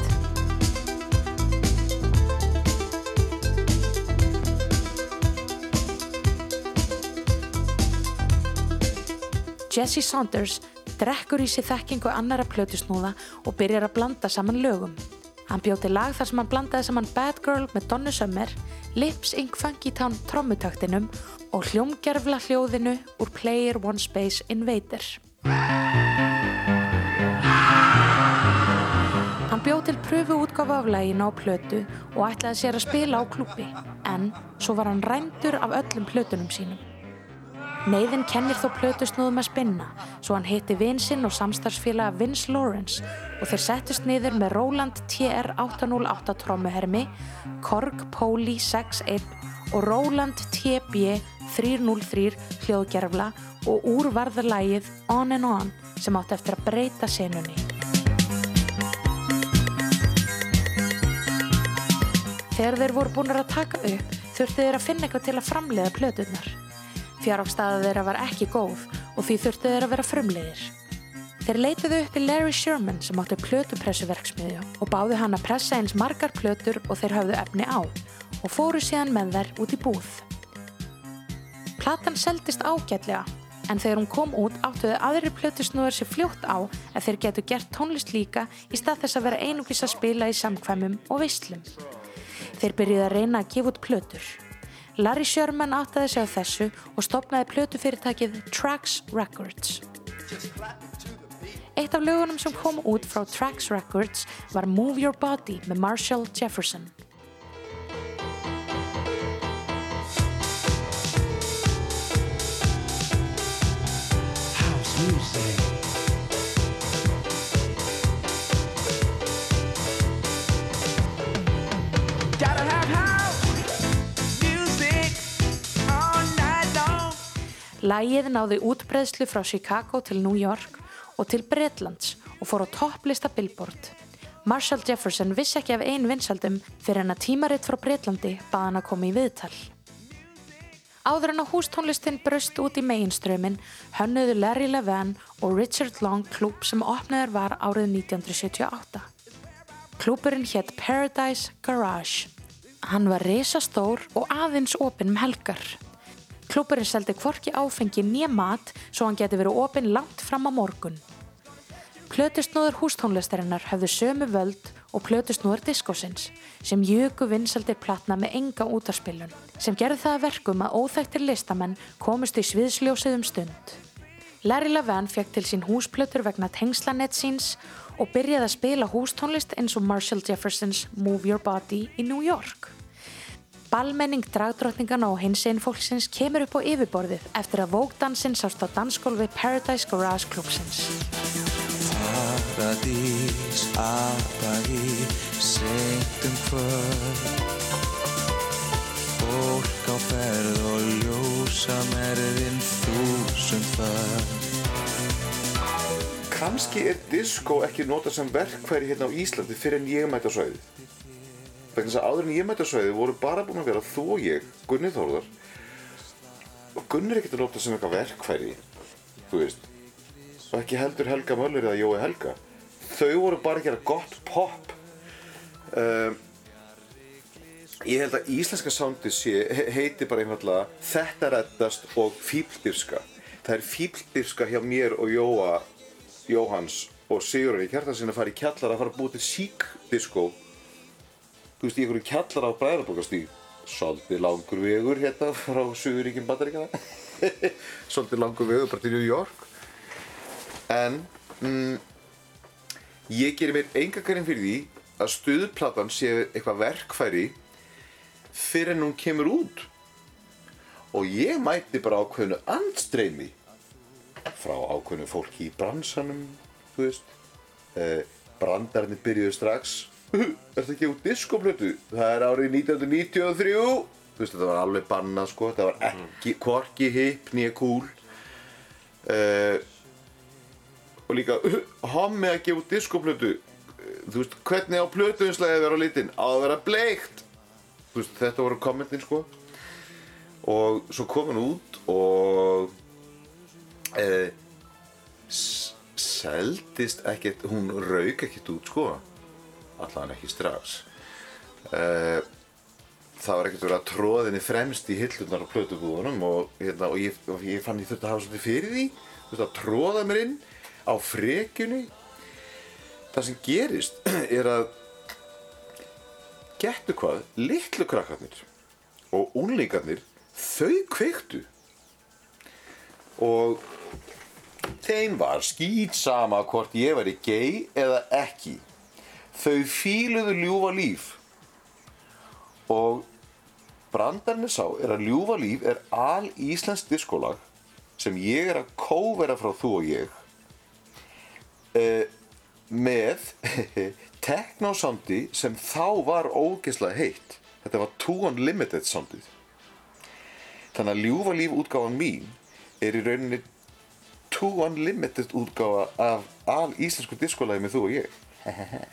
Jesse Saunders drekkur í sig þekkingu annara plötusnúða og byrjar að blanda saman lögum. Hann bjóti lag þar sem hann blandaði saman Bad Girl með Donna Summer, Lips Inc. Funky Town trommutaktinum og hljómgerfla hljóðinu úr Player One Space Invader. Hann bjóð til pröfu útgáfa af lægina á plötu og ætlaði sér að spila á klúpi, en svo var hann rændur af öllum plötunum sínum. Neiðin kennir þó plötusnúðum að spinna, svo hann hitti vinsinn og samstarfsfélaga Vince Lawrence og þeir settust niður með Roland TR-808 trommuhermi, Korg Poli 61 og Roland TB 303 hljóðgerfla og úr varða lægið On and On sem átti eftir að breyta senunni. Þegar þeir voru búin að taka upp þurftu þeir að finna eitthvað til að framleiða plöturnar. Fjárhagstaða þeirra var ekki góð og því þurftu þeir að vera frumlegir. Þeir leituðu upp í Larry Sherman sem átti plötupressuverksmiðju og báðu hann að pressa eins margar plötur og þeir höfðu efni á og fóru síðan með þær út í búð. Platan seldist ágætlega en þegar hún kom út áttuðu aðri plötusnúður sér fljótt á að þeir getu gert tónlist líka í stað þess að vera einugis að spila í samkvæmum og veislum. Þeir byrjuði að reyna að gefa út plötur. Larry Sherman áttaði sig á þessu og stopnaði plötufyrirtækið Trax Records. Eitt af lögunum sem kom út frá Trax Records var Move Your Body með Marshall Jefferson. Lægið náði útbreðslu frá Chicago til New York og til Bretlands og fór á topplista Billboard. Marshall Jefferson vissi ekki af einn vinsaldum fyrir en að tímaritt frá Bretlandi bað hann að koma í viðtal. Áður en að hústónlistin bröst út í meginströmin hönnuðu Larry Levan og Richard Long klúb sem opnaður var árið 1978. Klúburinn hétt Paradise Garage. Hann var risastór og aðeins opinn um helgar. Klúburinn seldi hvorki áfengi nýja mat svo hann geti verið opinn langt fram á morgun. Plötusnúður hústónlistarinnar höfðu sömu völd og plötusnúður diskósins sem jöku vinsaldir platna með enga útarspilun sem gerði það að verkum að óþægtir listamenn komust í sviðsljósið um stund. Larry Levan fekk til sín húsplötur vegna tengslanett síns og byrjaði að spila hústónlist eins og Marshall Jeffersons Move Your Body í New York. Ballmenning dragdrottningana og hins einn fólksins kemur upp á yfirborðið eftir að vókdansinn sást á dansgólfi Paradise Garage Clubsins. Paradís, apari, seint um kvöld Fólk á ferð og ljósa merðin þúsund föld Kanski er disco ekki notað sem verkfæri hérna á Íslandi fyrir en ég mæti á svæðið. Vegna þess að áður en ég mæti á svæðið voru bara búin að vera þú og ég, Gunni Þórðar. Og Gunni er ekkert að nota sem eitthvað verkfæri, þú veist. Og ekki heldur Helga Möller eða Jói Helga. Þau voru bara að gera gott pop. Um, ég held að íslenska soundið sé, he- heiti bara einfallega Þetta reddast og Fíbldyrska. Það er Fíbldyrska hjá mér og Jóa Jóhans og Sigurinn í kjartan sinna að fara í kjallar að fara að búið til sík disco þú veist, í einhverju kjallar á bræðarbókastíg svolítið langur vegur hérna frá Suðuríkjum Bandaríkjana svolítið langur vegur bara til New York en mm, ég gerir mér enga garinn fyrir því að stuðplatan sé eitthvað verkfæri fyrir en hún kemur út. Og ég mæti bara ákveðinu andstreymi frá ákveðinu fólki í bransanum þú veist. Eh, brandarnir byrjuðu strax. Er þetta ekki út diskoplötu? Það er árið 1993 þú veist þetta var alveg bannað sko. Þetta var ekki hvorki hip nýja cool. Uh, og líka hommi að gefa út diskoplötu þú veist hvernig á plötuinslæði vera á litin? Að vera bleikt. Þú veist þetta voru kommentin sko. Og svo kom hann út og uh, seldist ekkert hún rauk ekkert út sko. Allan ekki strax. Uh, það var ekkert verið að tróðinni fremst í hillunar á plötubúðunum og, hérna, og, ég, ég fann ég þurfti að hafa svolítið fyrir því þú veist að tróða mér inn á frekjunni. Það sem gerist er að getur hvað litlu krakkarnir og unlingarnir þau kveiktu. Og þeim var skýt sama hvort ég væri gay eða ekki. Þau fíluðu ljúfa líf. Og brandarinn sá er að ljúfa líf er al íslensk diskólag sem ég er að kóvera frá þú og ég uh, með teknósandi sem þá var ógeðslega heitt. Þetta var Two Unlimited sandið þannig að ljúfa líf útgáfan mín er í rauninni Two Unlimited útgáfa af al íslensku diskólagi með þú og ég.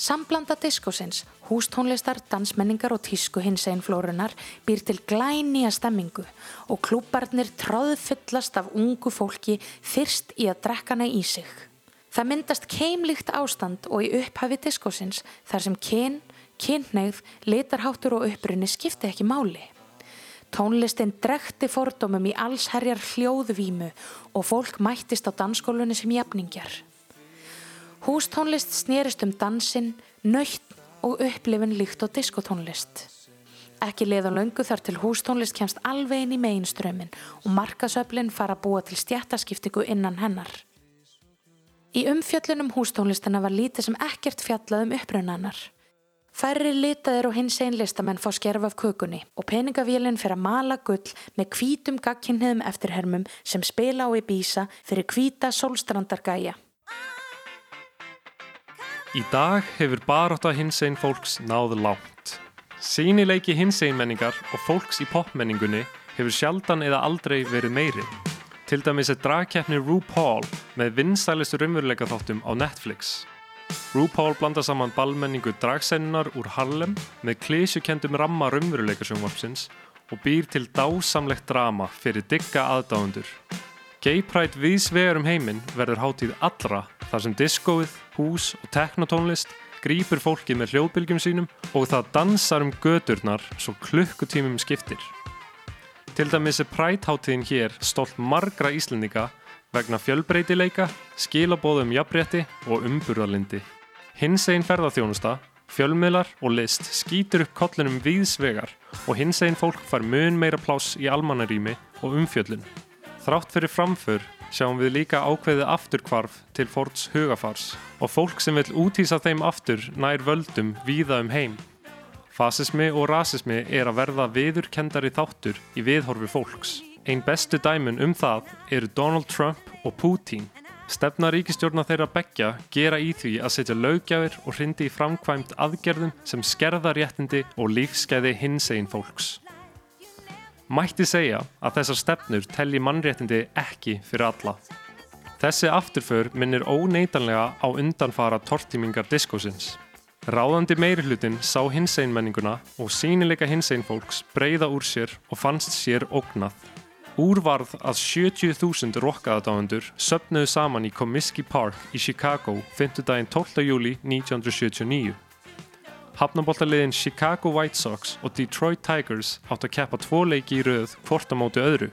Samblanda diskósins, hústónlistar, dansmenningar og tísku hins einn flórunar býr til glænýja stemmingu og klúbarnir tráðfullast af ungu fólki fyrst í að drekka hana í sig. Það myndast keimlíkt ástand og í upphafi diskósins þar sem kyn, kynneigð, litarháttur og upprunni skipti ekki máli. Tónlistin drekti fordómum í allsherjar hljóðvímu og fólk mættist á dansskólunni sem jafningjar. Hústónlist snerist um dansinn, nöytt og upplifin líkt á diskotónlist. Ekki leið á löngu þar til hústónlist kemst alveg inn í meginströmmin og markasöflin fara að búa til stjættaskiptingu innan hennar. Í umfjöllunum hústónlistina var lítið sem ekkert fjallað um upprunnanar. Færri litaðir og hins einn listamenn fá skerf af kökunni og peningavélinn fyrir að mala gull með hvítum gagkinnheðum eftirhermum sem spila á í bísa fyrir hvíta sólstrandargæja. Í dag hefur baróta hinsegin fólks náð langt. Sýnileiki hinsegin menningar og fólks í popmenningunni hefur sjaldan eða aldrei verið meiri. Til dæmis er dragkeppni RuPaul með vinsælistu raunveruleika þáttum á Netflix. RuPaul blandar saman ballmenningu dragsennunar úr Harlem með klísjukendum ramma raunveruleikasjónvarpsins og býr til dásamlegt drama fyrir digga aðdáðundur. Gay Pride viðs vegar um heiminn verður hátíð allra þar sem diskóið, hús og teknotónlist grýpur fólkið með hljóðbylgjum sínum og það dansar um gödurnar svo klukkutímum skiptir. Til dæmis er Pride hátíðin hér stolt margra Íslendinga vegna fjölbreytileika, skilabóðum jafnrétti og umburðalindi. Hins einn ferðarþjónusta, fjölmiðlar og list skýtur upp kollinum víðsvegar og hins einn fólk fær mun meira pláss í almannarími og umfjöllun. Þrátt fyrir framför sjáum við líka ákveðið afturkvarf til fórts hugafars og fólk sem vil útýsa þeim aftur nær völdum víða um heim. Fasismi og rasismi er að verða viðurkendari þáttur í viðhorfi fólks. Einn bestu dæmun um það eru Donald Trump og Putin. Stefna ríkistjórna þeirra beggja gera í því að setja lögjafir og hrindi í framkvæmt aðgerðum sem skerða réttindi og lífskeiði hinsegin fólks. Mætti segja að þessar stefnur telli mannréttindi ekki fyrir alla. Þessi afturför minnir óneitanlega á undanfara tortímingar diskósins. Ráðandi meirihlutin sá hinsegin menninguna og sínileika hinsegin fólks breyða úr sér og fannst sér ógnað. Úrvarð að 70.000 rockaðadáðendur söpnuðu saman í Comiskey Park í Chicago 5. daginn 12. júli 1979. Hafnaboltaliðin Chicago White Sox og Detroit Tigers átt að keppa tvo leiki í rauð hvort á móti öðru.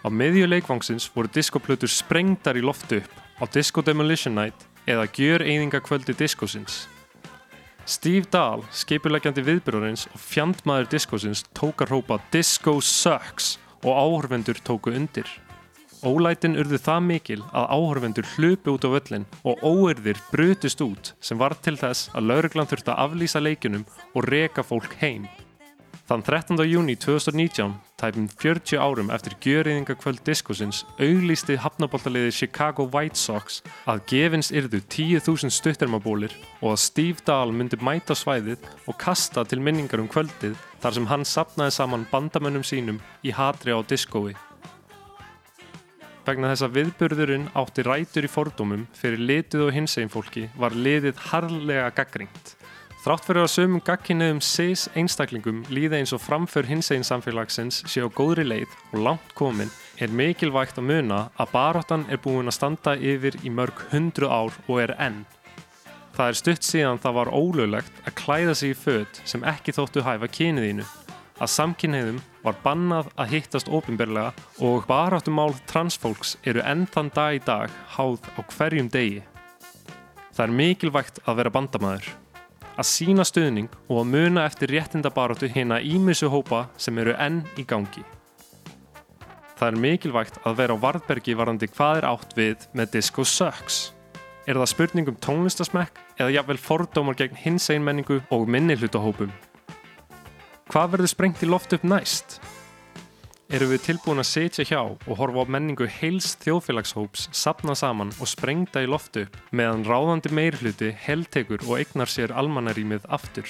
Á miðju leikvangsins voru diskoplutur sprengdar í loftu upp á Disco Demolition Night eða gjör eyðingakvöldi diskosins. Steve Dahl, skipuleggjandi viðbyrðarins og fjandmaður diskósins tók að hrópa Disco sucks og áhorfendur tóku undir. Ólætin urðu það mikil að áhorfendur hlupu út á völlin og óerðir brutust út sem var til þess að lauruglan þurfti að aflýsa leikunum og reka fólk heim. Þann 13. júni 2019, tæpum 40 árum eftir gjöriðingakvöld diskosins, auglýsti hafnaboltaliði Chicago White Sox að gefins yrðu 10.000 stuttermabólir og að Steve Dahl myndi mæta svæðið og kasta til minningar um kvöldið þar sem hann sapnaði saman bandamönnum sínum í hatri á diskói. Vegna þess að viðburðurinn átti rætur í fordómum fyrir litið og hinsegin fólki var liðið harðlega gaggringt. Þrátt fyrir að sömum gagkinuðum cis einstaklingum líða eins og framför hinsegin samfélagsins sé á góðri leið og langt komin er mikilvægt að muna að baróttan er búin að standa yfir í mörg hundru ár og er enn. Það er stutt síðan það var ólöglegt að klæða sig í föt sem ekki þóttu hæfa kyniðínu að samkynniðum var bannað að hittast ofinberlega og baráttumál transfólks eru enn þann dag í dag háð á hverjum degi. Það er mikilvægt að vera bandamaður, að sína stuðning og að muna eftir réttindabaráttu hina ímissu hópa sem eru enn í gangi. Það er mikilvægt að vera á varðbergi varandi hvað er átt við með Disco Sucks. Er það spurning um tónlistasmekk eða jafnvel fordómar gegn hinsegin menningu og minni hlutahópum? Hvað verður sprengt í loft upp næst? Erum við tilbúin að setja hjá og horfa á menningu heils þjóðfélagshóps sapna saman og sprengta í loftu meðan ráðandi meirhluti heltekur og eignar sér almannarímið aftur?